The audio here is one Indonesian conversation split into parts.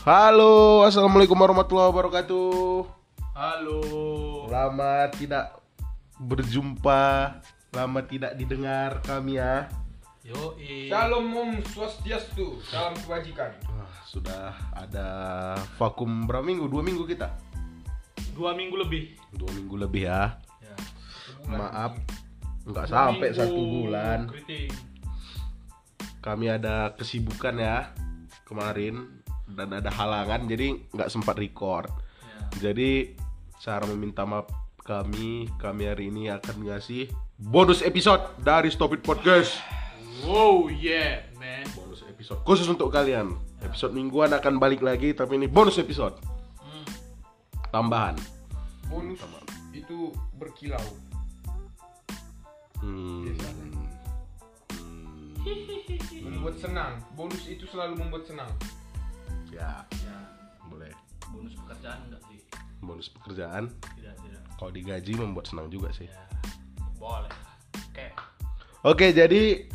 Halo, assalamualaikum warahmatullahi wabarakatuh. Halo. Lama tidak berjumpa, lama tidak didengar kami ya. Yo, Shalom Om Swastiastu, salam kebajikan. Wah, sudah ada vakum berapa minggu? Dua minggu kita. dua minggu lebih. Dua minggu lebih ya. Ya. Maaf, nggak sampai minggu satu bulan. keriting. Kami ada kesibukan ya kemarin dan ada halangan, jadi nggak sempat record. Ya. Jadi cara meminta maaf kami, kami hari ini akan ngasih bonus episode dari Stop It Podcast. Wow, yeah, man. Bonus episode khusus untuk kalian. Episode mingguan akan balik lagi, tapi ini bonus episode Hmm. tambahan. Bonus itu berkilau. Hmm. Biasanya. Membuat senang. Bonus itu selalu membuat senang. Ya, Ya, boleh. bonus pekerjaan enggak sih? Bonus pekerjaan. Tidak, tidak. Kalau digaji membuat senang juga sih. Ya, boleh. Oke. Oke, jadi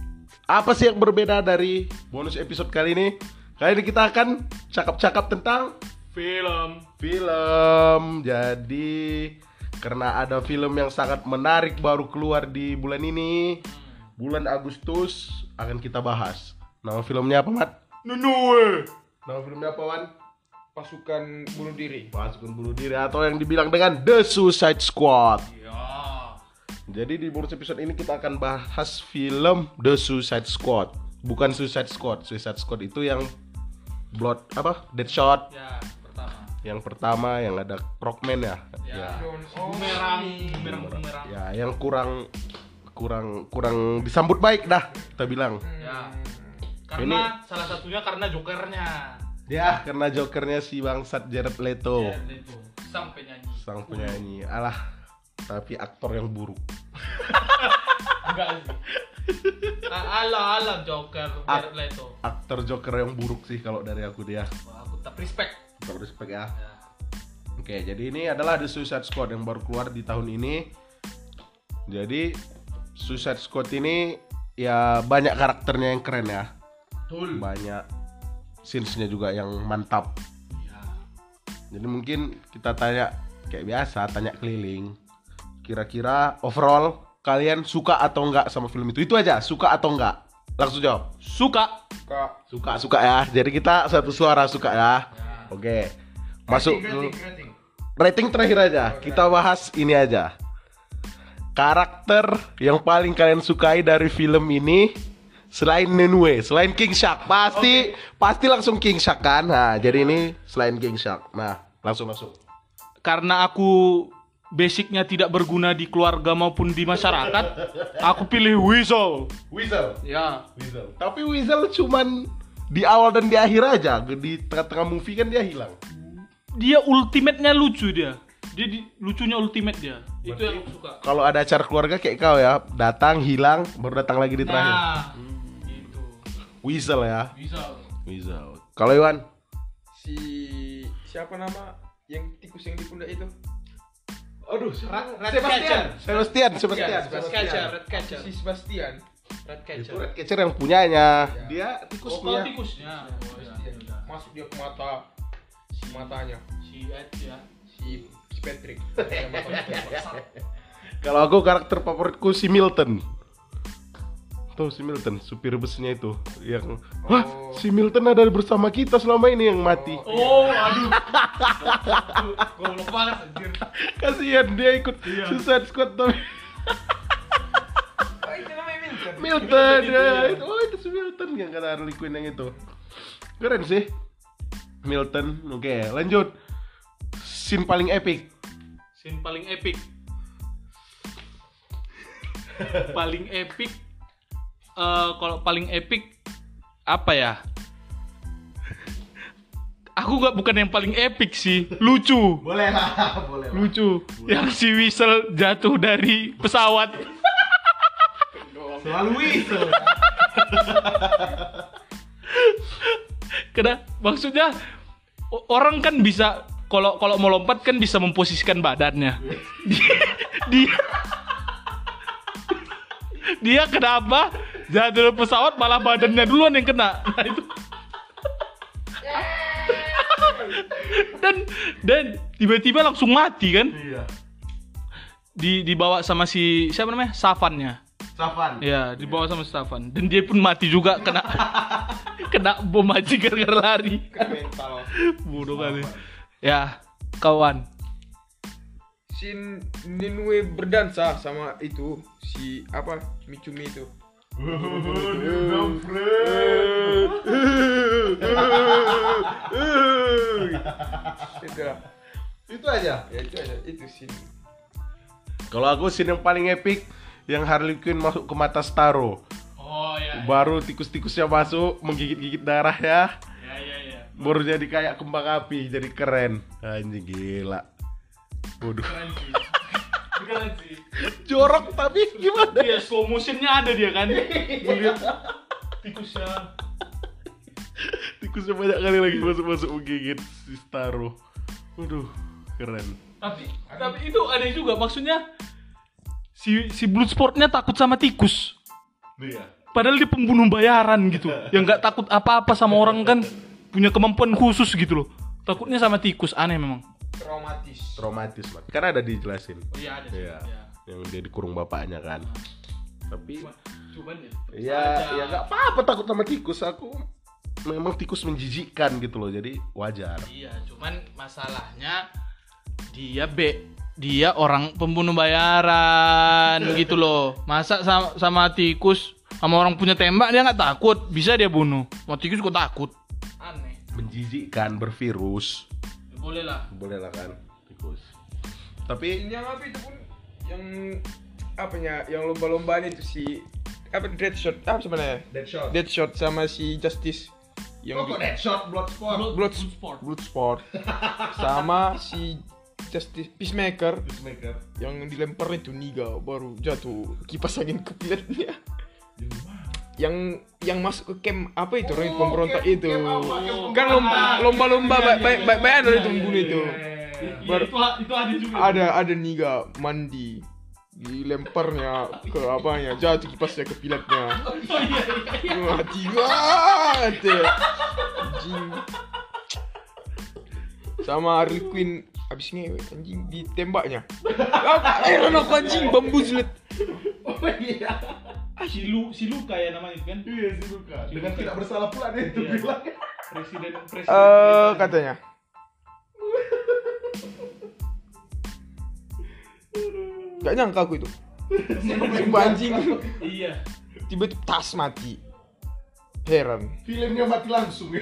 apa sih yang berbeda dari bonus episode kali ini? Kali ini kita akan cakap-cakap tentang Film. film. Jadi karena ada film yang sangat menarik baru keluar di bulan ini, bulan Agustus akan kita bahas. Nama filmnya apa, Mat? Nunue. Nama filmnya apa, Wan? Pasukan bunuh diri. Pasukan bunuh diri atau yang dibilang dengan The Suicide Squad. Ya. Jadi di bonus episode ini kita akan bahas film The Suicide Squad. Bukan Suicide Squad. Suicide Squad itu yang Blood apa? Deadshot Ya, pertama. yang pertama yang ada Rockman ya. Ya. Don Bumerang, Omni. bumerang, bumerang. Ya, yang kurang kurang kurang disambut baik dah kita bilang. Ya. Karena salah satunya karena jokernya. Ya, karena jokernya si bangsat Jared Leto, Ya, itu. Sang penyanyi. sang penyanyi. Alah, tapi aktor yang buruk. Enggak sih. A- ala ala Joker Jared Leto. Aktor joker yang buruk sih kalau dari aku dia. Wah, aku tak respect. Kita respect ya. Ya. Oke, jadi ini adalah The Suicide Squad yang baru keluar di tahun ini. Jadi Suicide Squad ini ya banyak karakternya yang keren ya. Betul. Banyak scenes-nya juga yang mantap. Ya. Jadi mungkin kita tanya kayak biasa, tanya keliling. Kira-kira overall kalian suka atau enggak sama film itu? Itu aja, suka atau enggak? Langsung jawab. Suka. Kak. Suka, suka ya. Jadi kita satu suara suka ya. Ya. Oke. Masuk Rating, rating, rating. rating terakhir aja. Kita bahas ini aja. Karakter yang paling kalian sukai dari film ini selain Nenue, selain King Shark, pasti pasti langsung King Shark kan? Nah, jadi ini selain King Shark. Nah, langsung masuk. Karena aku basicnya tidak berguna di keluarga maupun di masyarakat, aku pilih Weasel. Weasel. Ya. Weasel. Tapi Weasel cuman di awal dan di akhir aja. Di tengah-tengah movie kan dia hilang. Dia ultimate-nya lucu dia. Dia di, lucunya ultimate dia. Itu yang aku suka. Kalau ada acara keluarga kayak kau ya, datang, hilang, baru datang lagi di terakhir. Nah, gitu. Weasel ya. Weasel. Weasel. Kalau Iwan? Si siapa nama yang tikus yang di pundak itu? Aduh, Red Sebastian. Catcher. Sebastian, Sebastian. Red Catcher, Red Catcher. Si Sebastian. Red Itu Catcher. Red Catcher yang punyanya. Ya. Dia Oh, kalau tikusnya. tikusnya. Oh, ya, Sebastian. ya. Masuk dia ke mata si matanya Si Ed ya. si, si Patrick. Kalau aku karakter favoritku si Milton. Tuh si Milton, supir busnya itu yang Wah, Oh. si Milton ada bersama kita selama ini yang mati. Oh, aduh. Goblok banget anjir. Kasihan dia ikut Iya. Suicide Squad tapi Oh, itu namanya Milton. Milton itu, ya. ya. Itu, oh itu si Milton yang kata Harley Quinn yang itu. Keren sih. Milton. Oke, lanjut. Scene paling epic. Scene paling epic. paling epic eh kalau paling epic apa ya? Aku nggak bukan yang paling epic sih, lucu. Boleh lah, boleh Lucu. Yang si Whistle jatuh dari pesawat. Selalu Weasel. Kena maksudnya orang kan bisa kalau kalau mau lompat kan bisa memposisikan badannya. dia, dia dia kenapa dari pesawat malah badannya duluan yang kena. Nah itu dan dan tiba-tiba langsung mati kan? Iya. di dibawa sama si siapa namanya? Safannya. Safan. ya dibawa sama Safan. Dan dia pun mati juga kena kena bom aja gara-gara lari. Mental. Bodoh kali. Ya kawan. Shin Ninue berdansa sama itu si apa Mitsumi itu Itu aja. Ya itu aja itu sih. Kalau aku scene yang paling epic yang Harley Quinn masuk ke mata Starro. oh ya Baru tikus-tikusnya masuk menggigit-gigit darahnya. ya ya ya Baru jadi kayak kembang api, jadi keren. Anjing gila. Waduh. Sih Jorok tapi gimana? Iya, slow motionnya ada dia kan. Melihat tikusnya. Tikusnya banyak kali lagi masuk-masuk menggigit si Starro. Waduh, keren. Tapi tapi itu ada juga maksudnya si si Bloodsportnya takut sama tikus. Iya. Padahal dia pembunuh bayaran gitu. Yang nggak takut apa-apa sama orang kan punya kemampuan khusus gitu loh. Takutnya sama tikus aneh memang. Traumatis. Traumatis banget. Kan ada dijelasin. Oh iya ada Iya. Yang dia dikurung bapaknya kan. Tapi Cuman ya. ya ya nggak apa-apa takut sama tikus. Aku memang tikus menjijikkan gitu loh. Jadi wajar. Iya, cuman masalahnya dia be dia orang pembunuh bayaran gitu loh. Masa sama, sama tikus sama orang punya tembak dia nggak takut, bisa dia bunuh. Mau tikus kok takut? Aneh. Menjijikkan bervirus. Boleh lah. Boleh lah kan? Tikus. Tapi yang apa itu pun yang apanya? Yang lomba-lombaan itu si apa Deadshot apa sebenarnya? Deadshot. Deadshot sama si Justice. Yang Oh, kok Deadshot Bloodsport? Bloodsport Bloodsport sama si Justice Peacemaker. Peacemaker. yang dilempar itu Niga baru jatuh. Kipas angin ke pilatnya yang yang masuk ke camp apa itu orang itu pemberontak camp- itu? kan lomba lomba-lomba baik baik baik iya, itu membunuh iya, itu. iya, iya. Itu, itu ada juga. ada ada Niga mandi. Dilemparnya ke apanya? Jatuh kipasnya ke pilatnya Oh mati banget. Anjing. Sama Harley Quinn. Abis ngewe anjing ditembaknya. Eh aku anjing bambu jilet Oh iya. Si Lu si Luka ya namanya itu kan. Iya sih Luka. Dengan tidak bersalah pula dia itu Iya. bilang. Presiden presiden. eh katanya Gak nyangka aku itu Sumpah anjing Iya. Tiba-tiba tas mati Heran Filmnya mati langsung ya.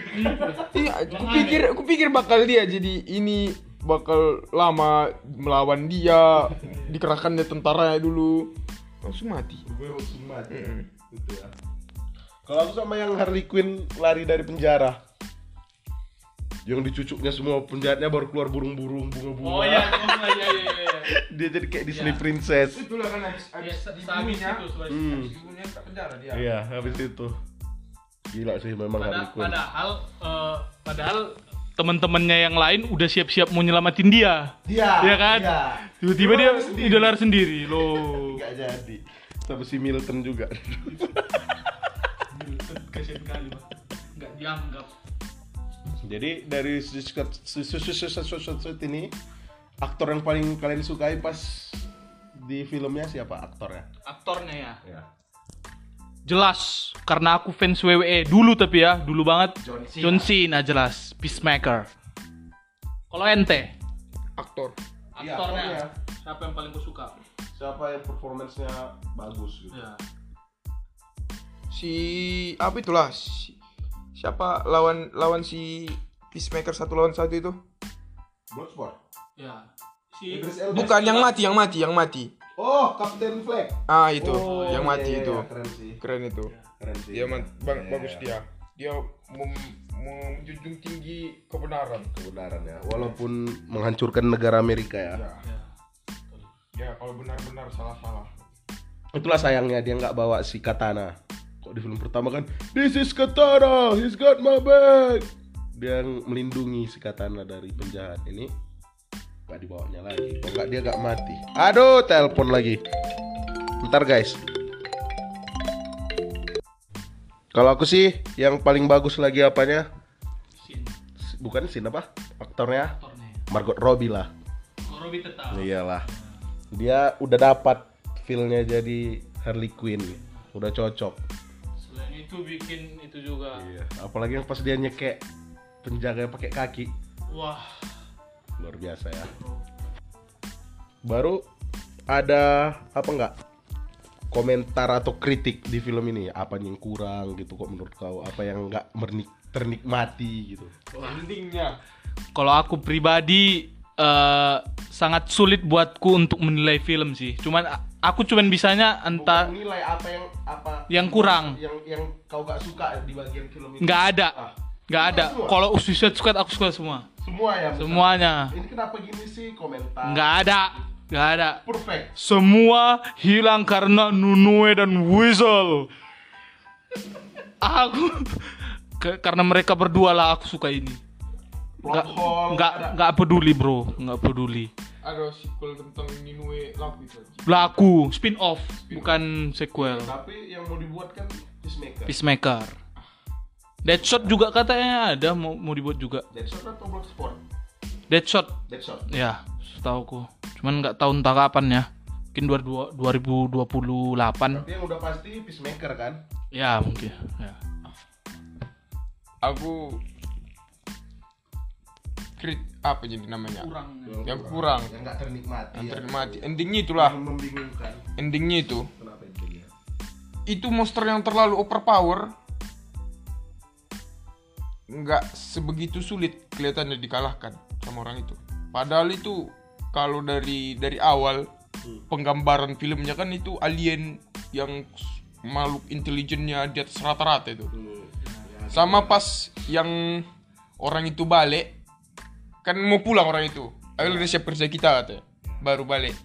Iya, aku pikir aku pikir bakal dia jadi ini bakal lama melawan dia, dikerahkan dia tentaranya dulu. Langsung mati. Gue langsung mati. Mm-mm. Gitu ya. Kalau aku sama yang Harley Quinn lari dari penjara. Yang dicucuknya semua penjahatnya baru keluar burung-burung bunga-bunga. Oh iya, oh, iya iya iya. Dia jadi kayak Disney Iya. Princess. Itulah kan habis Iya, sehabis itu. Hmm. dibunuhnya ke penjara dia. Iya, habis itu. Gila sih memang Harley Pada- Quinn. padahal eh, padahal teman-temannya yang lain udah siap-siap mau nyelamatin dia. Dia. Iya kan? Iya. Tiba-tiba dia sendiri. udah lari sendiri loh. Nggak jadi. Sama si Milton juga. Kasian kali, Pak. Nggak dianggap. Jadi dari Squad ini aktor yang paling kalian sukai pas di filmnya siapa aktornya? Aktornya ya. Ya. Jelas karena aku fans WWE dulu tapi ya, dulu banget. John Cena. John Cena jelas, Peacemaker. Kalau ente, Aktor. Iya, aktornya aktornya. siapa yang paling gue suka? Siapa yang performancenya bagus gitu? Ya. Si apa itulah si, siapa lawan lawan si Peacemaker satu lawan satu itu? Bloodsport. Ya. Si. Bukan yang mati, yang mati, yang mati. Oh, Captain Flag. Ah itu, Oh, yang iya, mati iya, itu. iya, keren sih. Keren itu. Keren sih. Dia man- bang, Iya, bagus iya. dia. Dia menjunjung tinggi kebenaran. Kebenaran ya. Walaupun menghancurkan negara Amerika ya. Ya, Ya. ya kalau benar-benar salah-salah. Itulah sayangnya dia nggak bawa si katana. Kok di film pertama kan, this is katana, he's got my back. Dia yang melindungi si katana dari penjahat ini nggak dibawanya lagi. Kok nggak dia nggak mati. Aduh, telepon lagi. Bentar guys. Kalau aku sih yang paling bagus lagi apanya? Sin. Bukan sin apa? Aktornya Aktornya. Margot Robbie lah. Robi tetap. Iyalah. Dia udah dapat feel-nya jadi Harley Quinn. Udah cocok. Selain itu bikin itu juga. Iya. Apalagi yang pas dia nyekek penjaga pakai kaki. Wah. Luar biasa ya. Baru ada apa enggak? Komentar atau kritik di film ini apa yang kurang gitu kok menurut kau apa yang enggak mernik ternikmati gitu Endingnya. Kalau aku pribadi eh, sangat sulit buatku untuk menilai film sih. Cuman aku cuman bisanya entah nilai apa yang apa Yang kurang. yang yang kau gak suka di bagian film ini nggak ada, Ah, nggak ada. Kalau Suicide Squad aku suka semua, semua ya misalnya. semuanya. ini kenapa gini sih komentar Nggak ada, nggak ada. perfect Semua hilang karena Nunue dan Weasel. Aku ke- karena mereka berdua lah aku suka ini. Nggak, hole, nggak, nggak peduli bro, nggak peduli. Ada sequel tentang Ninue laku itu. Laku, spin off, bukan sequel. tapi yang mau dibuat kan Peacemaker Peacemaker. Deadshot juga katanya ada mau mau dibuat juga. Deadshot atau Bloodsport Deadshot, Deadshot ya, setahuku. Cuman nggak tahu entah kapan ya. Mungkin 22 2028. tapi yang udah pasti Peacemaker kan Ya, mungkin. Ya. Aku krit apa jadi namanya? Kurang. Yang kurang. yang nggak ternikmati Yang ya. ternikmati. Endingnya itulah. yang membingungkan Endingnya itu. kenapa itu dia Itu monster yang terlalu overpower. Nggak sebegitu sulit kelihatannya dikalahkan sama orang itu. Padahal itu kalau dari dari awal penggambaran filmnya kan itu alien yang makhluk intelijennya di atas rata-rata itu. Sama pas yang orang itu balik kan mau pulang orang itu. Ayo udah siap kerja kita katanya. Baru balik.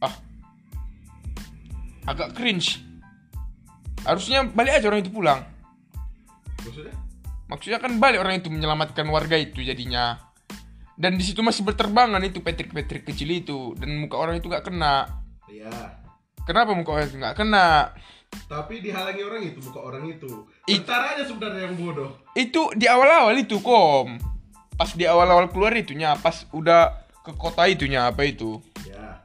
Ah. Agak cringe. Harusnya balik aja orang itu pulang. maksudnya Maksudnya kan balik orang itu menyelamatkan warga itu jadinya. Dan di situ masih berterbangan itu Patrick-Patrick kecil itu dan muka orang itu nggak kena. iya Kenapa muka orang itu nggak kena? tapi dihalangi orang itu bukan orang itu It- tentaranya sebenarnya yang bodoh Itu di awal-awal itu kom. Pas di awal-awal keluar itunya, pas udah ke kota itunya apa itu? ya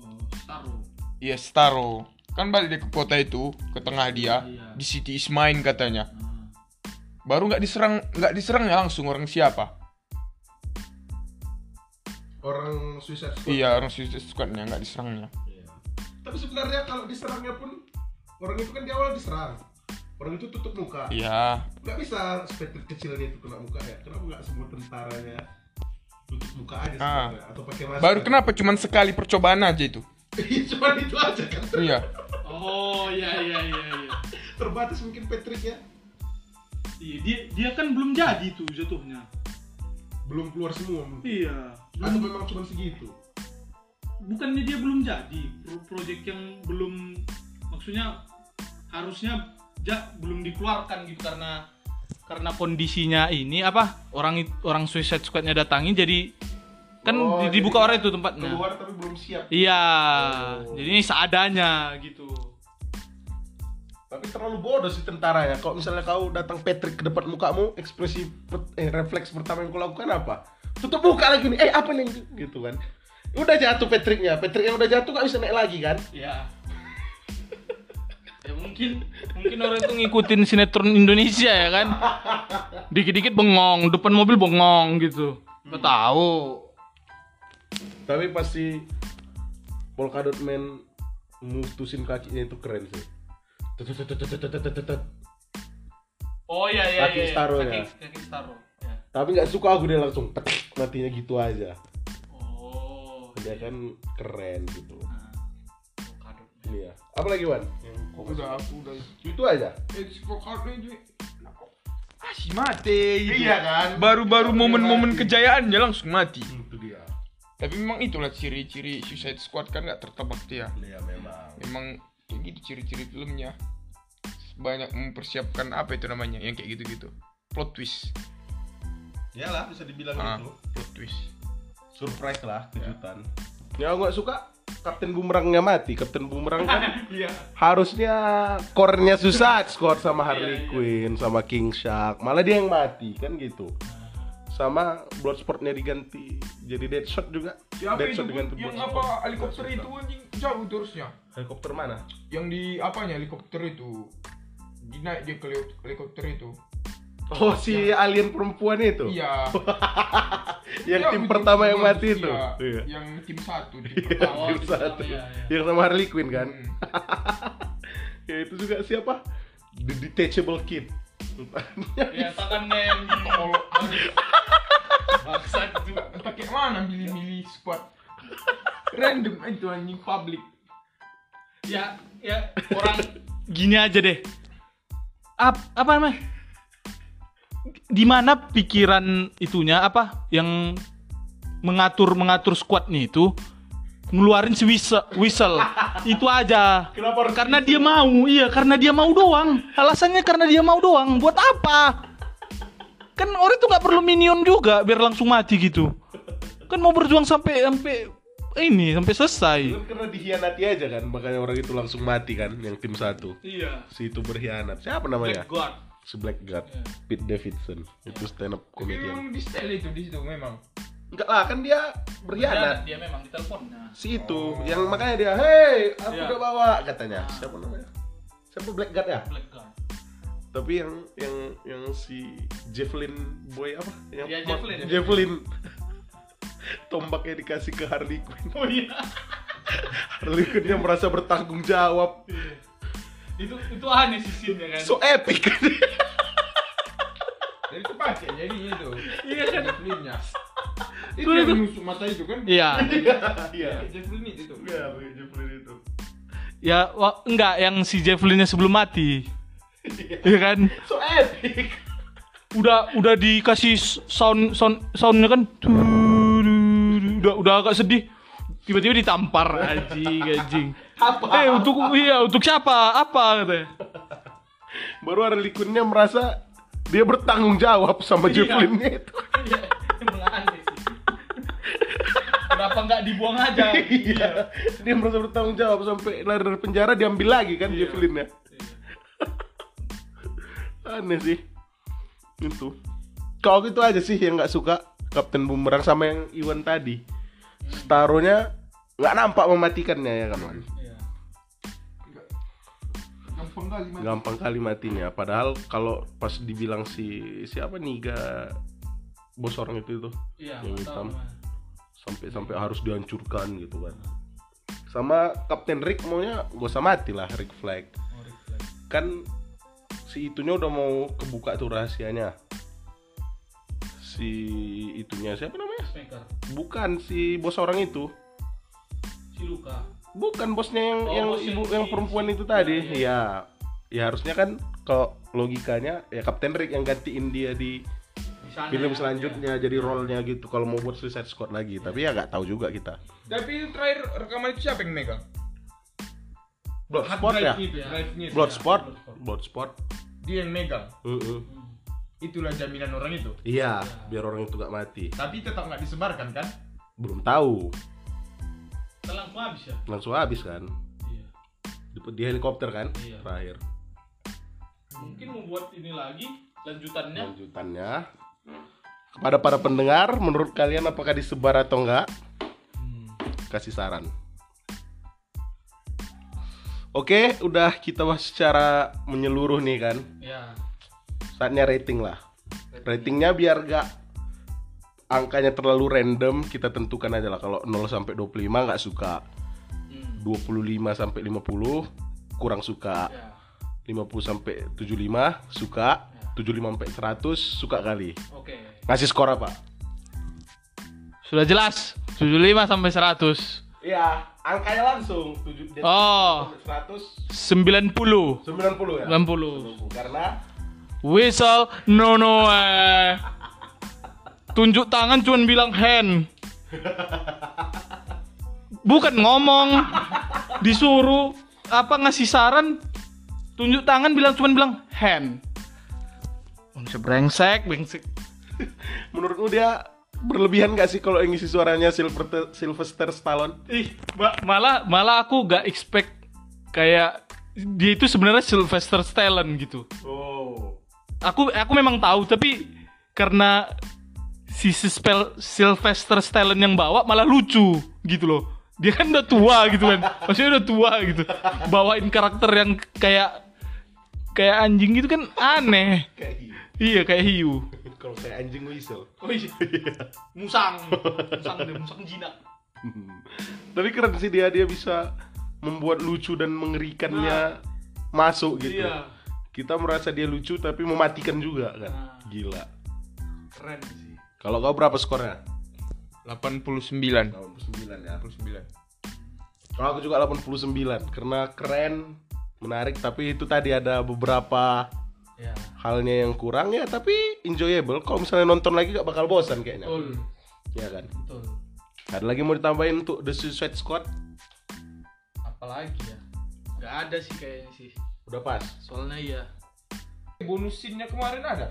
Oh, Starro. Iya Staro. Kan balik dia ke kota itu, ke tengah dia, Iya. di City is mine katanya. Baru nggak diserang, nggak diserangnya langsung orang siapa? orang Suicide Squad Iya orang Suicide Squadnya nggak diserangnya. Iya. Tapi sebenarnya kalau diserangnya pun orang itu kan di awal diserang. Orang itu tutup muka. Iya. Nggak bisa speter kecilnya itu kena muka ya. Kenapa nggak semua tentaranya tutup muka aja Ah. atau pakai masker? Baru kenapa cuman sekali percobaan aja itu? Iya, Cuma itu aja kan. Iya. Oh, iya iya iya iya. Terbatas mungkin Patricknya Iya, dia dia kan belum jadi tuh jatuhnya. belum keluar semua mungkin. Iya. Atau memang cuma segitu. bukannya dia belum jadi pro project yang belum maksudnya harusnya ja, belum dikeluarkan gitu karena karena kondisinya ini apa orang orang Suicide Squadnya datangi jadi kan Oh, dibuka orang itu tempatnya Keluar tapi belum siap. iya Oh. jadi ini seadanya gitu Tapi terlalu bodoh sih tentaranya. Kalau misalnya kau datang Patrick ke depan mukamu, ekspresi eh, refleks pertama yang kau lakukan apa? Tutup muka lagi nih. Eh apa nih? Gitu kan. Udah jatuh Patricknya. Patrick yang udah jatuh gak bisa naik lagi kan? ya ya mungkin mungkin orang itu ngikutin sinetron Indonesia ya kan dikit-dikit bengong depan mobil bengong gitu nggak tahu Tapi pasti Polka Dot Man mutusin kakinya itu keren sih. Oh iya iya Kaki iya. iya. Staro ya. Kaki Staro. Ya. Tapi nggak suka aku dia langsung petek matinya gitu aja. Oh. Dia iya. kan keren gitu. Nah, iya. Apa lagi Wan? Yang udah aku udah itu aja. Eh, kokado itu ah si mati gitu. Iya kan? Baru-baru iya momen-momen kan? kejayaannya langsung mati. Itu dia. Tapi memang itulah ciri-ciri Suicide Squad kan nggak tertebak dia. Iya memang. Memang kayak gitu ciri-ciri filmnya. Banyak mempersiapkan apa itu namanya yang kayak gitu-gitu. Plot twist. Iyalah bisa dibilang Ah, gitu. plot twist. Surprise lah, kejutan. Ya nggak suka Kapten Boomerangnya mati. Kapten Boomerang kan Iya. harusnya core-nya Suicide Squad sama Iya, Harley iya. Quinn sama King Shark. Malah dia yang mati kan gitu. Sama Bloodsport-nya diganti jadi Deadshot juga. Siapa itu Deadshot pun diganti yang Bloodsport. apa helikopter itu anjing jauh terusnya. Helikopter mana? Yang di apanya helikopter itu? Dinaik dia ke heli- helikopter itu. Oh si alien perempuan itu. Iya. yang Iya, tim betul, pertama yang mati itu. iya. Iya. Yang tim satu, tim Iya, pertama. Oh, tim tim satu. pertama, iya, iya. Yang sama Harley Quinn kan. Hmm. ya itu juga siapa? The Detachable Kid. Ya yang Kalau bangsat itu. entah kayak mana milih-milih squad. Random itu anjing public. Ya, ya orang gini aja deh. Ap, apa namanya? Di mana pikiran itunya apa yang mengatur mengatur squadnya itu ngeluarin si whistle, whistle. itu aja. Kenapa harus Karena dia mau, iya karena dia mau doang. Alasannya karena dia mau doang. Buat apa? Kan orang itu nggak perlu minion juga biar langsung mati gitu. Kan mau berjuang sampai sampai ini sampai selesai. Kan karena dihianati aja kan, makanya orang itu langsung mati kan, yang tim satu. Iya. Si itu berkhianat. Siapa namanya? God. Si Blackguard. Pete Davidson. Itu stand up comedian. memang di style itu di situ memang. Enggak lah, kan dia berkhianat. Dia memang di teleponnya. Si itu, yang makanya dia, "Hei, aku Iya. udah bawa," katanya. Siapa namanya? Siapa Blackguard ya? Black God. Tapi yang yang yang si Javelin Boy apa? Yang Iya, Javelin. Javelin. Tombaknya dikasih ke Harley Quinn. Oh iya. Harley Quinn yang merasa bertanggung jawab. itu itu aneh sih scene-nya kan. So epic. Jadi kepake jadi itu. Iya kan? Itu yang itu. menusuk mata itu kan? Iya. Iya. Jefflin itu. Iya, pakai Javelin itu. Ya, wa- enggak yang si Javelinnya sebelum mati. Iya kan? So epic. Udah udah dikasih sound sound soundnya kan. Udah udah agak sedih. Tiba-tiba ditampar anjing anjing. Apa? Eh untuk iya untuk siapa? Apa katanya? Baru Harley Quinn-nya merasa dia bertanggung jawab sama Iya. Javelinnya itu. Iya, emang aneh sih. Kenapa nggak dibuang aja? Iya. Dia merasa bertanggung jawab sampai lari dari penjara diambil lagi kan Iya. Javelinnya. Aneh sih. Itu. Kalau gitu aja sih yang nggak suka Kapten Bumerang sama yang Iwan tadi. Staronya nggak nampak mematikannya ya kan? Iya. Gampang kali mati. Gampang kali matinya. Padahal kalau pas dibilang si siapa Niga bos orang itu itu Iya, Yang hitam. sampai sampai harus dihancurkan gitu kan. Sama Kapten Rick maunya gak usah mati lah Rick Flag. Oh, reflect. kan si itunya udah mau kebuka tuh rahasianya si itunya siapa namanya Smaker. bukan si bos orang itu Si Luka. Bukan bosnya yang Oh, yang bos ibu yang yang si- perempuan itu Iya, tadi iya. ya ya harusnya kan kalau logikanya ya Kapten Rick yang gantiin dia di sana film ya, selanjutnya jadi role-nya gitu kalau mau buat Suicide Squad lagi tapi ya nggak tahu juga kita Tapi terakhir rekaman itu siapa yang megang? Bloodsport ya Iya. drive-nya itu. Bloodsport Bloodsport. Dia yang megang. Heeh. Hmm. Itulah jaminan orang itu. iya biar orang itu nggak mati Tapi tetap nggak disebarkan kan? belum tahu langsung habis ya. langsung habis kan Iya. di, di helikopter kan Iya. terakhir Mungkin mau buat ini lagi lanjutannya. lanjutannya kepada para pendengar menurut kalian apakah disebar atau enggak Hmm. kasih saran oke udah kita bahas secara menyeluruh nih kan Ya. saatnya rating lah ratingnya biar gak angkanya terlalu random kita tentukan aja lah kalau 0 sampai 25 nggak suka Hmm. 25 sampai 50 kurang suka Ya. 50 sampai 75 suka Ya. 75 sampai 100 suka kali Oke. ngasih skor apa Sudah jelas. 75 sampai 100. Iya, angkanya langsung 7 Oh. 100 90. 90 ya. 90. Karena Whistle no no eh. Tunjuk tangan cuman bilang hand. Bukan ngomong. Disuruh apa ngasih saran tunjuk tangan bilang cuman bilang hand. Manusia brengsek, brengsek. menurutmu dia berlebihan gak sih kalau ngisi suaranya Sylvester, Sylvester Stallone? Ih, ma- malah malah aku gak expect kayak dia itu sebenarnya Sylvester Stallone gitu. Oh. Aku aku memang tahu tapi karena si Spell Sylvester Stallone yang bawa malah lucu gitu loh. Dia kan udah tua gitu kan. Maksudnya udah tua gitu. Bawain karakter yang kayak kayak anjing gitu kan aneh. Kayak hiu. Iya kayak hiu. Kalau kayak anjing whistle. Oh iya. Musang. Musang deh, musang jinak. Tapi keren sih dia dia bisa membuat lucu dan mengerikannya masuk gitu. Iya. Kita merasa dia lucu tapi mematikan juga kan. Nah. Gila. Keren sih. Kalau kau berapa skornya? 89. 89 ya. 89. Kalau aku juga 89 karena keren, menarik tapi itu tadi ada beberapa Ya. halnya yang kurang ya tapi enjoyable. Kalau misalnya nonton lagi gak bakal bosan kayaknya. Betul. Ya kan. Betul. Ada lagi mau ditambahin untuk The Suicide Squad? Apalagi ya? Gak ada sih kayaknya sih. Udah pas. Soalnya iya. Bonus scene-nya kemarin ada.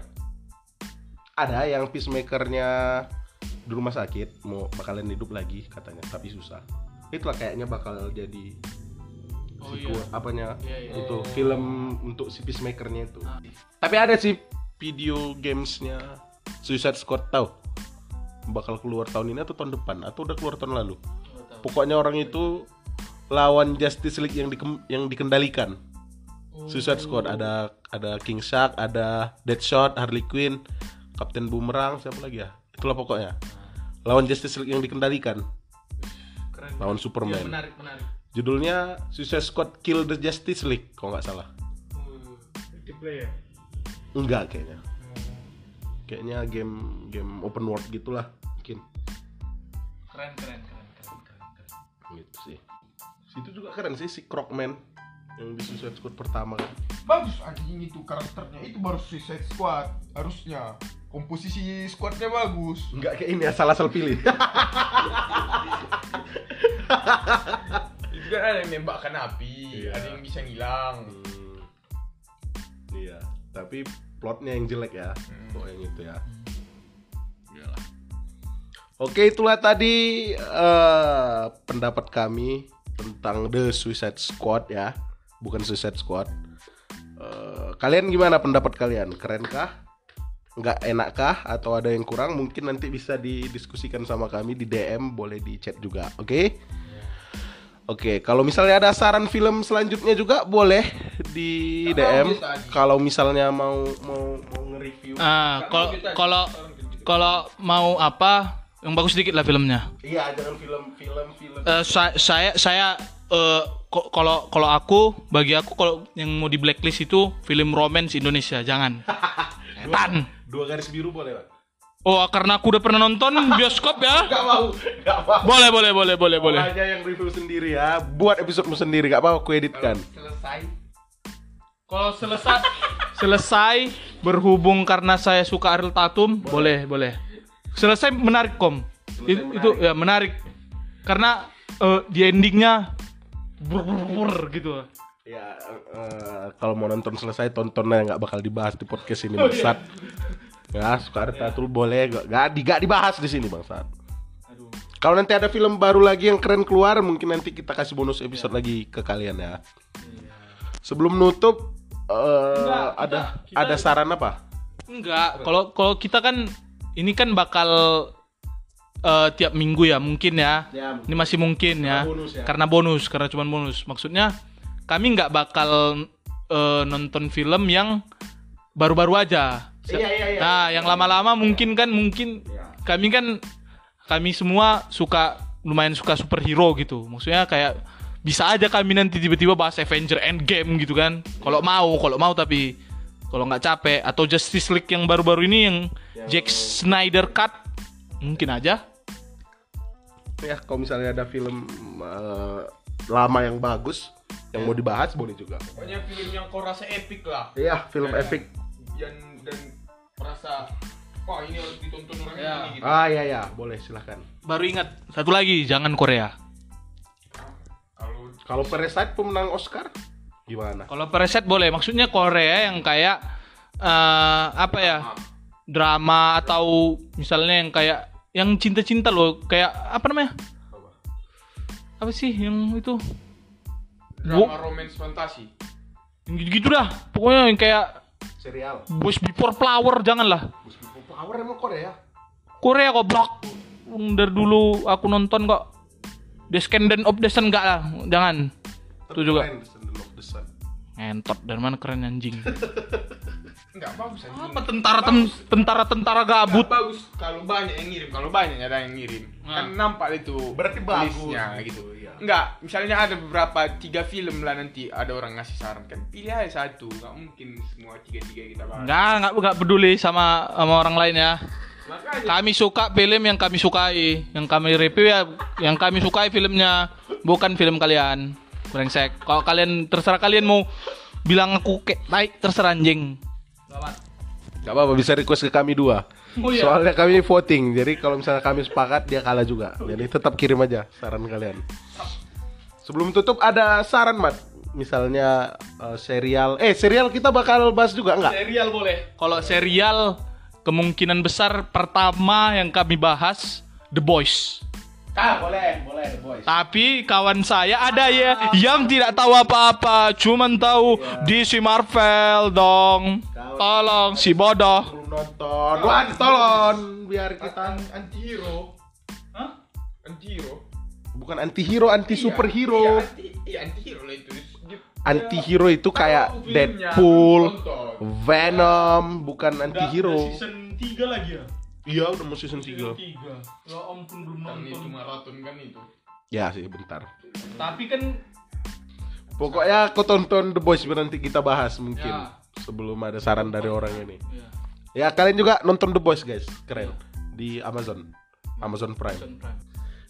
Ada yang peacemakernya di rumah sakit mau bakalan hidup lagi katanya tapi susah. Itulah kayaknya bakal jadi Oh sequel, iya. apanya Iya, iya. itu film untuk si peacemakernya itu. Ah. Tapi ada sih video gamesnya Suicide Squad tahu bakal keluar tahun ini atau tahun depan atau udah keluar tahun lalu. Tahu. Pokoknya orang itu lawan Justice League yang dikem- yang dikendalikan. Oh. Suicide Squad ada ada King Shark, ada Deadshot, Harley Quinn, Captain Boomerang, siapa lagi ya? Itulah pokoknya. Lawan Justice League yang dikendalikan. Keren. Lawan Superman. Iya, menarik, menarik. Judulnya Suicide Squad Kill the Justice League kalau nggak salah. Multiplayer. Enggak kayaknya. Kayaknya game game open world gitulah mungkin. Keren, keren, keren, keren, keren, keren. Gitu sih. Situ juga keren sih si Crocman yang di Suicide Squad pertama kan. Bagus anjing itu karakternya. Itu baru Suicide Squad harusnya. Komposisi squadnya bagus. Enggak kayak ini asal-asal pilih. Itu kan ada yang nembakkan api, Iya. ada yang bisa ngilang. Hmm. Iya, tapi plotnya yang jelek ya. Hmm. Kok yang itu ya. Iyalah. Oke, itulah tadi eh, pendapat kami tentang The Suicide Squad ya, bukan Suicide Squad. Eh, kalian gimana pendapat kalian? Kerenkah? Nggak enakkah? Atau ada yang kurang? Mungkin nanti bisa didiskusikan sama kami di DM, boleh di chat juga. Oke? Oke, kalau misalnya ada saran film selanjutnya juga boleh di DM. Kalau misalnya mau mau mau nge-review. Ah, kalau aja, kalau kita. kalau mau apa yang bagus sedikit lah filmnya. Iya, jangan film-film film. Eh, sa- saya saya eh, ko- kalau kalau aku bagi aku kalau yang mau di blacklist itu film romance Indonesia jangan. Setan. Dua garis biru boleh, Pak? Oh karena aku udah pernah nonton bioskop ya. Gak mau, gak mau. Boleh boleh boleh boleh boleh. Aja yang review sendiri ya. Buat episodemu sendiri, gak apa aku editkan. Selesai. Kalau selesai selesai berhubung karena saya suka Ariel Tatum boleh boleh. Selesai menarik kom. Itu, itu ya menarik karena eh, di endingnya brr, brr, brr, gitu. Ya, eh, kalau mau nonton selesai tontonnya nggak bakal dibahas di podcast ini bangsat. Ya, suka Tatul boleh, gak, gak, di- gak dibahas di sini bangsat. Aduh. Kalau nanti ada film baru lagi yang keren keluar, mungkin nanti kita kasih bonus episode lagi ke kalian ya. Sebelum nutup, eh, Enggak, kita- ada kita- ada saran apa? Enggak, kalau kalau kita kan ini kan bakal eh, tiap minggu ya mungkin ya. Ya, Ini masih mungkin ya. Karena bonus ya. Karena bonus, karena cuma bonus. Maksudnya kami nggak bakal eh, nonton film yang baru-baru aja. Iya, iya, iya. Nah, yang lama-lama mungkin kan mungkin Iya. kami kan kami semua suka lumayan suka superhero gitu. Maksudnya kayak bisa aja kami nanti tiba-tiba bahas Avenger Endgame gitu kan. Kalau mau, kalau mau tapi kalau nggak capek atau Justice League yang baru-baru ini yang Jack Snyder cut mungkin aja. ya kalau misalnya ada film eh, lama yang bagus yang mau dibahas boleh juga. Pokoknya film yang kau rasa epic lah. Iya, film Kayak- epic. Dan dan merasa wah ini harus ditonton orang Ya. ini gitu. Ah iya ya, boleh silahkan. Baru ingat satu lagi jangan Korea. Kalau Kalau Parasite pemenang Oscar gimana? Kalau Parasite boleh, maksudnya Korea yang kayak eh, apa ya? Drama atau misalnya yang kayak yang cinta-cinta loh, kayak apa namanya? Apa sih yang itu? Drama romance fantasi. Yang gitu-gitu dah. Pokoknya yang kayak Serial. Boys Before Flower janganlah. Power emang Korea. Korea goblok. Dari dulu aku nonton kok. Descendant of the Sun enggak lah, jangan. Itu juga Descendant of the Sun. dari mana keren anjing. Enggak bagus anjing. Apa tentara tem- tentara-tentara gabut? Nggak bagus kalau banyak yang ngirim, kalau banyak ada yang ngirim. Nah. Kan nampak itu Berarti bagus. listnya gitu. Iya. Enggak, misalnya ada beberapa tiga film lah nanti ada orang ngasih saran kan. Pilih aja satu, enggak mungkin semua tiga-tiga kita bahas. Enggak, enggak, enggak peduli sama sama orang lain ya. Makanya Kami suka film yang kami sukai, yang kami review ya, yang kami sukai filmnya, bukan film kalian. Brengsek. Kalau kalian terserah kalian mau bilang aku kayak baik terserah anjing. Gak apa-apa bisa request ke kami dua. Oh iya. Soalnya kami voting, jadi kalau misalnya kami sepakat dia kalah juga. Jadi tetap kirim aja saran kalian. Sebelum tutup ada saran mat, misalnya eh, serial. Eh serial kita bakal bahas juga enggak? Serial boleh. Kalau serial kemungkinan besar pertama yang kami bahas The Boys. Ah boleh, boleh boys. Tapi kawan saya ada ya yang tidak tahu apa-apa, cuman tahu DC Marvel dong. Tolong si bodoh. Nonton. Wah tolong biar kita anti hero. Hah? Anti hero. bukan anti hero, anti superhero. Iya, anti, iya, anti hero lah itu. Anti hero itu kayak Deadpool. Venom, bukan anti hero. season 3 lagi ya? Iya udah mau season 3 3. Ya ampun belum Kan itu maraton kan itu. Ya sih bentar. Tapi kan Pokoknya kau tonton The Boys nanti kita bahas mungkin Ya. sebelum ada saran dari orang ini. ya, Ya kalian juga nonton The Boys guys, keren di Amazon, Amazon Prime. Season Prime.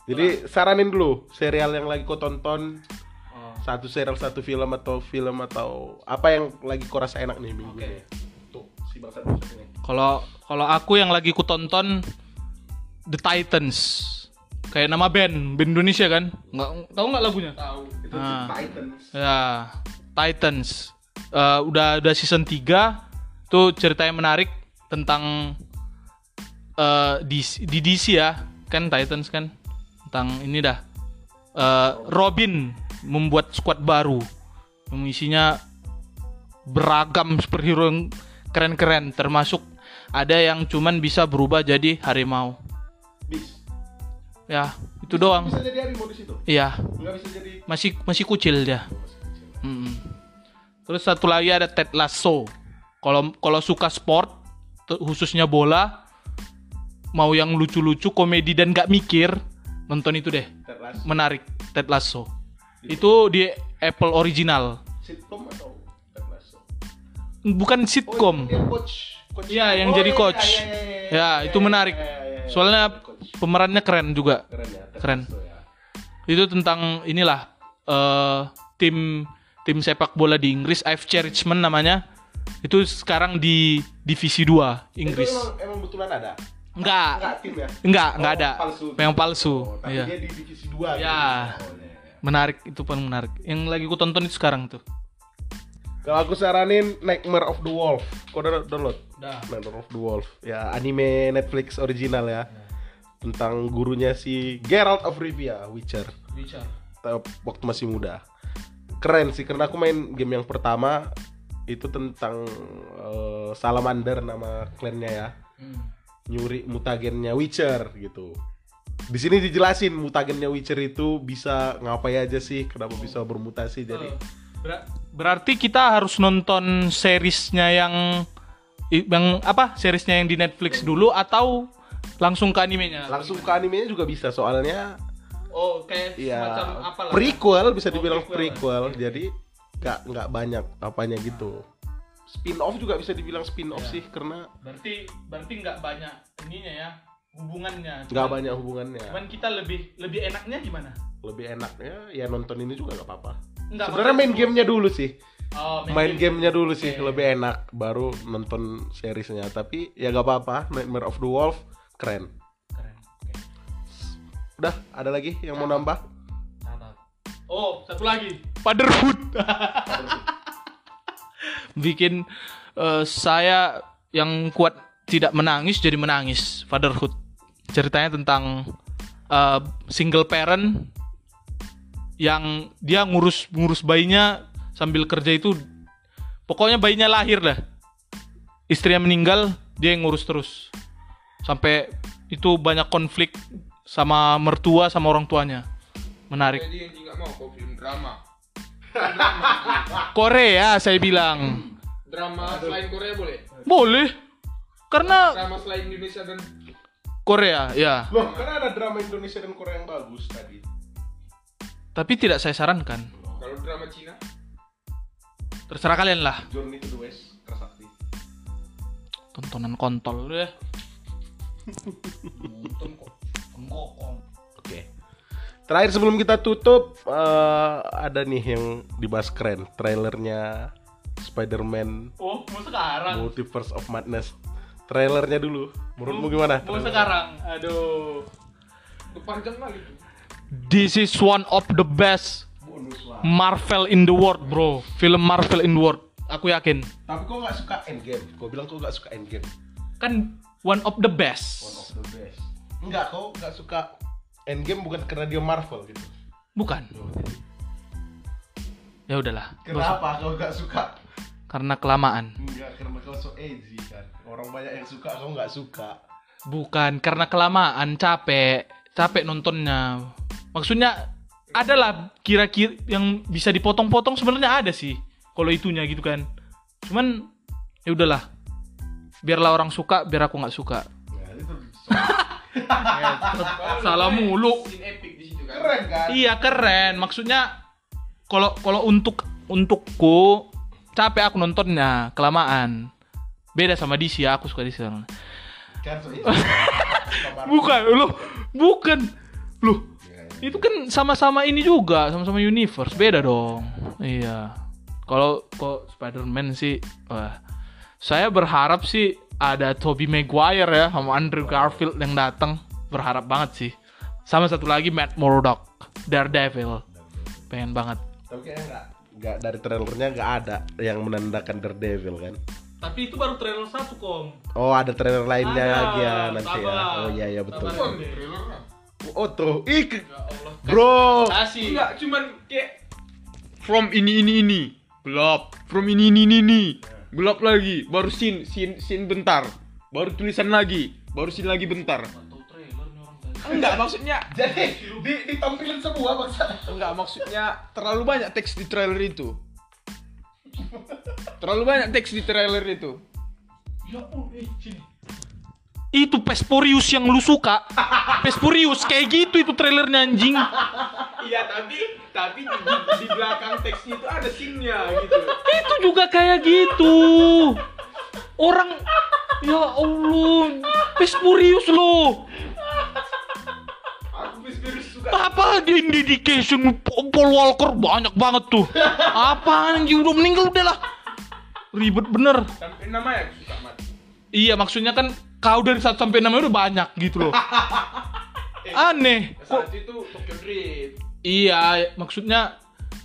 Jadi saranin dulu serial yang lagi kau tonton, Oh. satu serial, satu film atau film atau apa yang lagi kau rasa enak nih minggu Oke. ini. Tuh si bangsa bangsa ini. Kalau kalau aku yang lagi ku tonton The Titans. Kayak nama band, band Indonesia kan? Nggak tahu nggak lagunya? Tahu. Itu Ah. Titans. Ya, Titans. Eh, udah udah season 3 tuh ceritanya menarik tentang eh di, di DC ya, kan Titans kan tentang ini dah. Eh, Robin membuat squad baru yang isinya beragam superhero yang keren-keren termasuk ada yang cuman bisa berubah jadi harimau. Bis. Ya, itu doang. Bisa jadi harimau di situ. Iya, bisa jadi masih masih kucil dia. Mm-mm. Terus satu lagi ada Ted Lasso. Kalau kalau suka sport, khususnya bola, mau yang lucu-lucu, komedi dan gak mikir, nonton itu deh. Terlas. Menarik, Ted Lasso. Itu di Apple original. Sitcom atau Terlas? Bukan sitcom. Yang coach. Iya, yang Oh, jadi iya, coach. iya, iya, iya, iya, Ya, iya, itu iya, menarik. iya, iya, iya. Soalnya pemerannya keren juga. keren ya. Keren. Ya. Itu tentang inilah eh tim tim sepak bola di Inggris AFC Richmond namanya. Itu sekarang di divisi 2 Inggris. Itu emang, emang betulan ada? Enggak. Enggak tim ya? Enggak, enggak Oh, ada. palsu. Yang palsu. Oh, tapi Iya. dia di divisi 2 Ya. gitu. Oh, iya. Menarik itu pun menarik. Yang lagi ku tonton itu sekarang tuh. Kalau aku saranin Nightmare of the Wolf. Kau download? Udah. Nightmare of the Wolf. Ya anime Netflix original ya. Tentang gurunya si Geralt of Rivia, Witcher. Tapi Waktu masih muda. Keren sih karena aku main game yang pertama itu tentang eh, Salamander nama klannya ya. Nyuri mutagennya Witcher gitu. Di sini dijelasin mutagennya Witcher itu bisa ngapain aja sih, kenapa bisa bermutasi jadi Ber- berarti kita harus nonton seriesnya yang yang apa? Seriesnya yang di Netflix dulu atau langsung ke animenya? langsung ke animenya juga bisa soalnya Oh, kayak ya semacam apa lah. prequel bisa dibilang Oh, prequel. prequel, jadi nggak nggak banyak apanya gitu spin off juga bisa dibilang spin off Ya. sih karena Berarti berarti nggak banyak ininya ya hubungannya. nggak banyak hubungannya Cuman kita lebih lebih enaknya gimana? lebih enaknya ya nonton ini juga nggak apa-apa sebenarnya main gamenya dulu sih Oh, main gamenya dulu sih Oke. lebih enak baru nonton seriesnya tapi ya nggak apa-apa Nightmare of the Wolf keren Keren. Oke. udah ada lagi yang mau nambah Catat. Oh, satu lagi. Fatherhood. Bikin eh, saya yang kuat tidak menangis jadi menangis. Fatherhood. Ceritanya tentang eh, single parent yang dia ngurus ngurus bayinya sambil kerja itu pokoknya bayinya lahir dah. Istrinya meninggal, dia yang ngurus terus. Sampai itu banyak konflik sama mertua sama orang tuanya. Menarik. Jadi yang nggak mau kok film drama. Korea saya bilang. Drama selain Korea boleh. Boleh. Karena Drama selain Indonesia dan Korea, ya. Loh, karena ada drama Indonesia dan Korea yang bagus tadi. Tapi tidak saya sarankan. kalau drama Cina Terserah kalian lah. Journey to the West, Kerasakti. Tontonan kontol deh. Oke. Terakhir sebelum kita tutup eh, ada nih yang dibahas keren, trailernya Spider-Man Oh, mau sekarang. Multiverse of Madness. Trailernya dulu. Menurutmu gimana? Mau sekarang. Aduh. panjang kali tuh This is one of the best Marvel in the world, bro. Film Marvel in the world. Aku yakin. Tapi kok nggak suka Endgame? Kau bilang kau nggak suka Endgame. Kan one of the best. One of the best. Enggak, kau nggak suka Endgame bukan karena dia Marvel gitu. Bukan. Ya udahlah. Kenapa kau nggak suka? Karena kelamaan. Enggak, karena kau so edgy kan. Orang banyak yang suka, kau nggak suka. Bukan karena kelamaan, capek, capek nontonnya. Maksudnya adalah kira-kira yang bisa dipotong-potong sebenarnya ada sih. Kalau itunya gitu kan. Cuman ya udahlah. Biarlah orang suka, biar aku nggak suka. Itu Salah mulu. scene epic di situ kan keren kan? Iya keren. Maksudnya kalau kalau untuk untukku capek aku nontonnya kelamaan. Beda sama DC ya, aku suka DC. Kan. Bukan, loh, bukan. Loh, itu kan sama-sama ini juga, sama-sama universe. Beda dong. Iya. Kalau kok Spider-Man sih, wah. Saya berharap sih ada Tobey Maguire ya sama Andrew Garfield yang datang. Berharap banget sih. Sama satu lagi Matt Murdock, Daredevil. Pengen banget. Tapi kayaknya nggak nggak dari trailernya nggak ada yang menandakan Daredevil kan? Tapi itu baru trailer satu, Kong. Oh ada trailer lainnya Ada, lagi ya nanti ya. sabar. Oh iya iya betul. Sabar. Wah, trailernya. Oh ke- Ya Allah. bro. Kasih. enggak cuman kayak from ini ini ini. Gelap. From ini ini ini, ini. Gelap lagi. Baru scene scene scene bentar. Baru tulisan lagi. Baru scene lagi bentar. Enggak maksudnya Jadi di, ditampilin semua bangsa. enggak maksudnya terlalu banyak teks di trailer itu. Terlalu banyak teks di trailer itu Itu Pesporius yang lu suka. Pesporius kayak gitu itu trailernya anjing. iya tapi tapi di, di belakang teksnya itu ada scene-nya gitu Itu juga kayak gitu. Orang ya Allah, Pesporius lo. aku bis suka Apa di dedication Paul Walker banyak banget tuh. Apa anjing udah meninggal udah lah. Ribet bener. sampai namanya suka mati Iya maksudnya kan kau dari 1 sampai 6 udah banyak gitu loh. Aneh. Kok saat itu Tokyo Drift Iya, maksudnya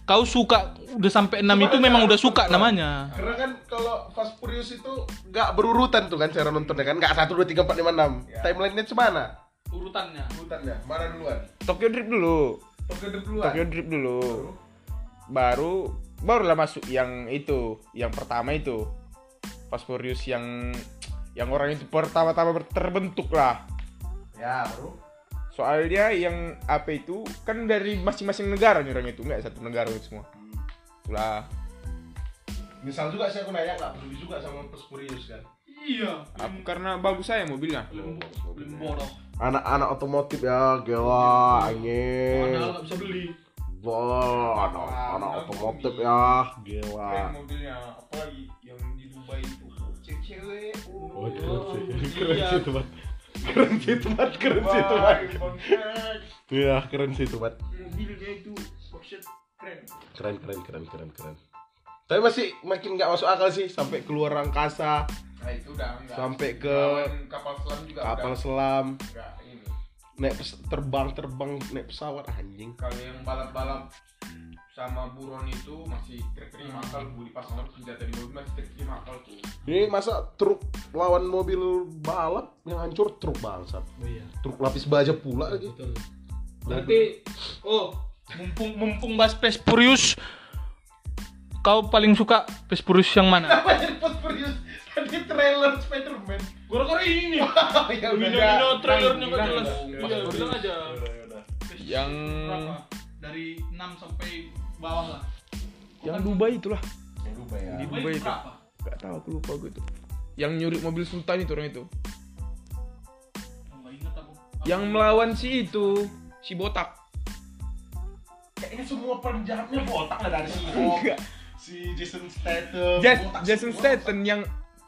kau suka udah sampai 6 itu memang udah suka namanya. Karena kan kalau Fast Furious itu nggak berurutan tuh kan cara nontonnya kan nggak satu dua tiga empat lima enam. Timelinenya cemana? Urutannya. Urutannya mana duluan? Tokyo Drift dulu Tokyo Drift duluan. Tokyo Drift dulu baru barulah masuk yang itu yang pertama itu Fast Furious yang yang orang itu pertama-tama terbentuk lah Ya bro. soalnya yang apa itu kan dari masing-masing negara nih orang itu nggak satu negara itu semua itulah Misal juga sih aku nanya nggak peduli juga sama Fast Furious kan. Iya. aku karena bagus saya mobilnya Belum bodoh. Anak-anak otomotif ya gila anjing. nggak bisa beli. Wah, anak, anak otomotif ya gila. mobilnya apalagi yang di Dubai cewek-cewek Oh, keren sih, iya. keren sih itu Mat. Keren sih itu Mat, keren sih itu Mat. Iya, keren sih itu Mat. mobilnya itu Porsche keren Keren, keren, keren, keren, keren. Tapi masih makin nggak masuk akal sih sampai keluar angkasa, nah itu udah enggak sampai ke kapal selam juga kapal udah selam, enggak ini naik pes- terbang terbang naik pesawat anjing. kalau yang balap-balap sama buron itu masih terterima akal bu dipasang senjata di mobil masih akal tuh Ini masa truk lawan mobil balap yang hancur truk bangsat. Oh iya. Truk lapis baja pula lagi. Betul. Berarti oh, mumpung mumpung bahas Pespurius kau paling suka Pespurius yang mana? Apa yang Fast Furious? Tadi trailer Spider-Man. Gara-gara ini. ya udah. Mino trailernya nggak jelas. Iya, bilang aja. Yang- Berapa? dari 6 sampai bawah lah. Yang Dubai itulah. Yang Dubai ya. Di Dubai Dubai itu. berapa? Gak tahu aku lupa gue itu. Yang nyuri mobil sultan itu orang itu. Enggak ingat aku. Yang melawan si itu, si botak. Kayaknya semua penjahatnya botak lah dari si si Jason Statham. Jason. Statham yang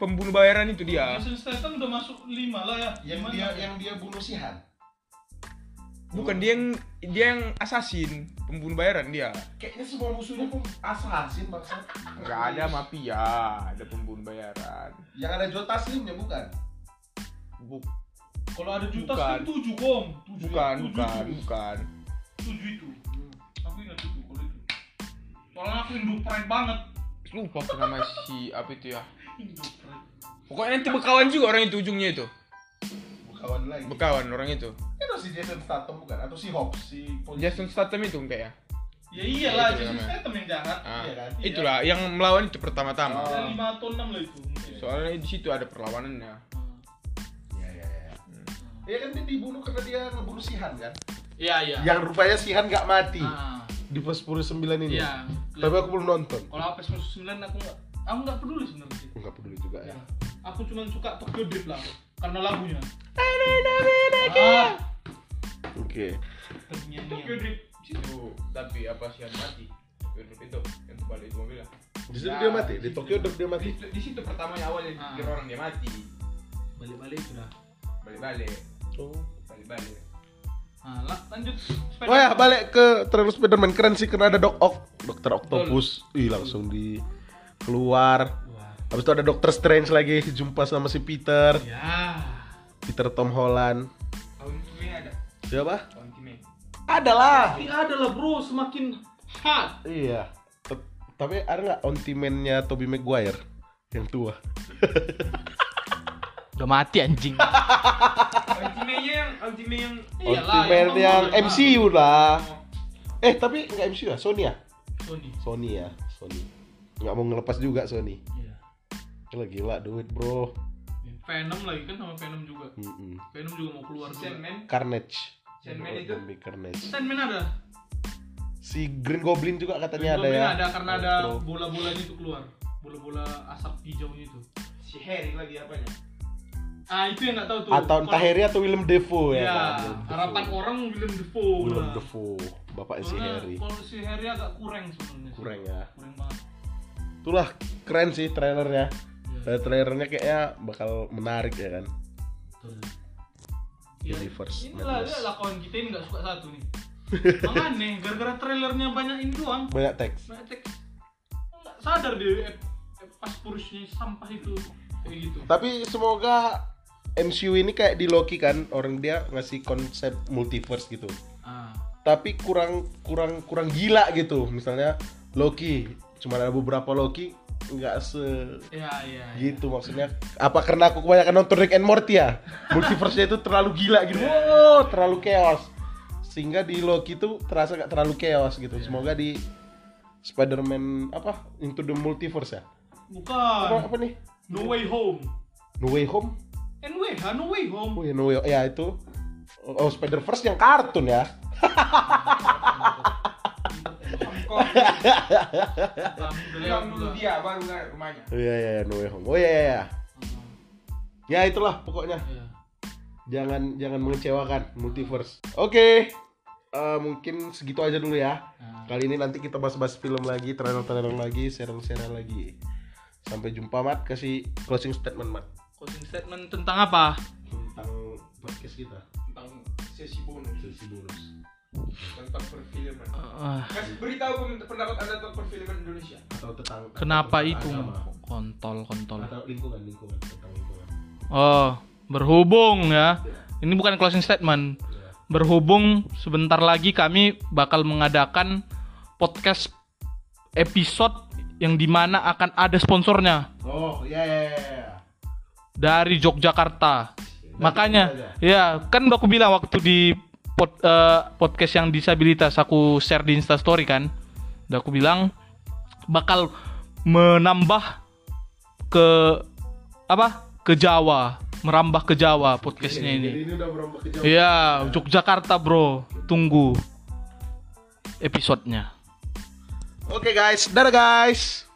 pembunuh bayaran itu dia. Jason Statham udah masuk 5 lah ya. Yang Gimana? dia yang dia bunuh si Han. Bukan dia yang dia yang assassin, pembunuh bayaran dia. Kayaknya semua musuhnya pun assassin bangsa. Enggak ada mafia, ada pembunuh bayaran. Yang ada Joe Taslimnya bukan? Buk, Kalau ada juta Bukan. sih 7 gong. 7 bukan, bukan, bukan. 7 itu. Aku ingat itu kalau itu. Soalnya aku Pride banget. Lupa apa nama si apa itu ya. Pokoknya nanti bekawan juga orang itu ujungnya itu. Bukan lagi. Bekawan orang itu. Itu si Jason Statham bukan? Atau si Hobbs si polisi. Jason Statham itu kayak ya. Ya iyalah, Jason. Statham yang jahat. Ah, Iya kan? Iya. itulah yang melawan itu pertama-tama. Oh. Ya 5 atau 6 lah itu. Soalnya di situ ada perlawanannya. Iya iya iya. Iya kan dia dibunuh karena dia ngebunuh si Han kan? Iya, iya. Yang rupanya si Han nggak mati Ah, di Fast Furious 9 ini. Iya. Tapi aku belum nonton. Kalau Apex 9 aku nggak aku nggak peduli sebenarnya sih. Enggak peduli juga ya. Ya. Aku cuma suka Tokyo Drift lah karena lagunya. Ah, Oke. Tokyo Drift. Itu tapi apa sih yang mati? Itu itu yang kembali itu mobil. Di situ dia mati, di Tokyo Drift dia mati. Di, di situ pertamanya awalnya Ah. dikira orang dia mati. Balik-balik sudah. Balik-balik, Oh. balik-balik. Nah, lah, lanjut. Oh ya, balik ke trailer Spider-Man keren sih karena ada Doc Ock, Dokter Octopus. Ih, langsung di keluar. Wah. Habis itu ada Doctor Strange lagi jumpa sama si Peter, Ya. Peter Tom Holland. Tahun ini ada. Siapa? Tahun ini. Ada lah. Tapi ada lah bro, semakin hot. Iya. T- Tapi ada nggak ontimennya Tobey Maguire yang tua? Udah mati anjing. Ultimate yang Ultimate yang yang MCU lah. Eh tapi nggak MCU ya, Sony ya? Sony. Sony ya, Sony. Nggak mau ngelepas juga Sony. Iya. Gila gila duit bro. Venom lagi kan sama Venom juga. Mm-mm. Venom juga mau keluar juga. Sandman. Carnage. Sandman itu? Zombie Carnage. Sandman ada. Si Green Goblin juga katanya ada Goblin ya. ada karena ada bola-bolanya itu keluar. Bola-bola asap hijaunya itu. Si Harry lagi apanya? Ah itu yang nggak tahu tuh. Atau entah Harry atau Willem Dafoe ya. Ya, kan? Harapan orang Willem Dafoe. Willem. Dafoe, bapak si Harry. Kalau si Harry agak kurang sebenarnya. Kurang ya. Kurang banget. Itulah keren sih trailernya. Iya. Eh, trailernya kayaknya bakal menarik ya kan. Betul. Ya, Universe inilah Madness. dia lah kawan kita ini nggak suka satu nih. Makanya gara-gara trailernya banyak ini doang. Banyak teks. Banyak teks. Nggak sadar deh eh, eh, pas purusnya sampah itu kayak gitu. Tapi semoga MCU ini kayak di Loki kan orang dia ngasih konsep multiverse gitu. Ah. Tapi kurang kurang kurang gila gitu. Misalnya Loki cuma ada beberapa Loki nggak se Ya, ya. ya. gitu maksudnya. Apa karena aku kebanyakan nonton Rick and Morty ya? Multiverse itu terlalu gila gitu. Wow terlalu chaos. Sehingga di Loki itu terasa nggak terlalu chaos gitu. Semoga di Spider-Man apa? Into the Multiverse ya? Apa, Bukan. apa nih? No Way Home. No Way Home? NWH No Way Home. oh ya No Way ya itu. Oh Spider Verse yang kartun ya Dulu juga. dia baru nggak rumahnya. oh iya iya iya, No Way Home oh iya iya iya ya itulah pokoknya Iya. jangan jangan mengecewakan multiverse oke eh, mungkin segitu aja dulu ya Nah, Kali ini nanti kita bahas-bahas film lagi, trailer-trailer lagi, serial-serial lagi. Sampai jumpa Mat, kasih closing statement Mat closing statement tentang apa? tentang podcast kita. Tentang sesi bonus Sesi bonus. Tentang perfilman. Ah, Kasih beritahu komentar pendapat anda tentang perfilman Indonesia. Atau tentang kenapa tentang itu? agama. Kontol, kontol. Atau lingkungan, lingkungan, tentang lingkungan. Oh, berhubung ya. Ini bukan closing statement. Ya. Berhubung sebentar lagi kami bakal mengadakan podcast episode yang di mana akan ada sponsornya Oh, iya iya iya, iya. dari Yogyakarta. Makanya, aja. ya kan aku bilang waktu di pod- eh, podcast yang disabilitas aku share di Instastory kan, udah aku bilang bakal menambah ke apa ke Jawa merambah ke Jawa podcastnya ini. Ini udah? Iya, Yogyakarta bro. Tunggu episodenya. Oke guys, dadah guys.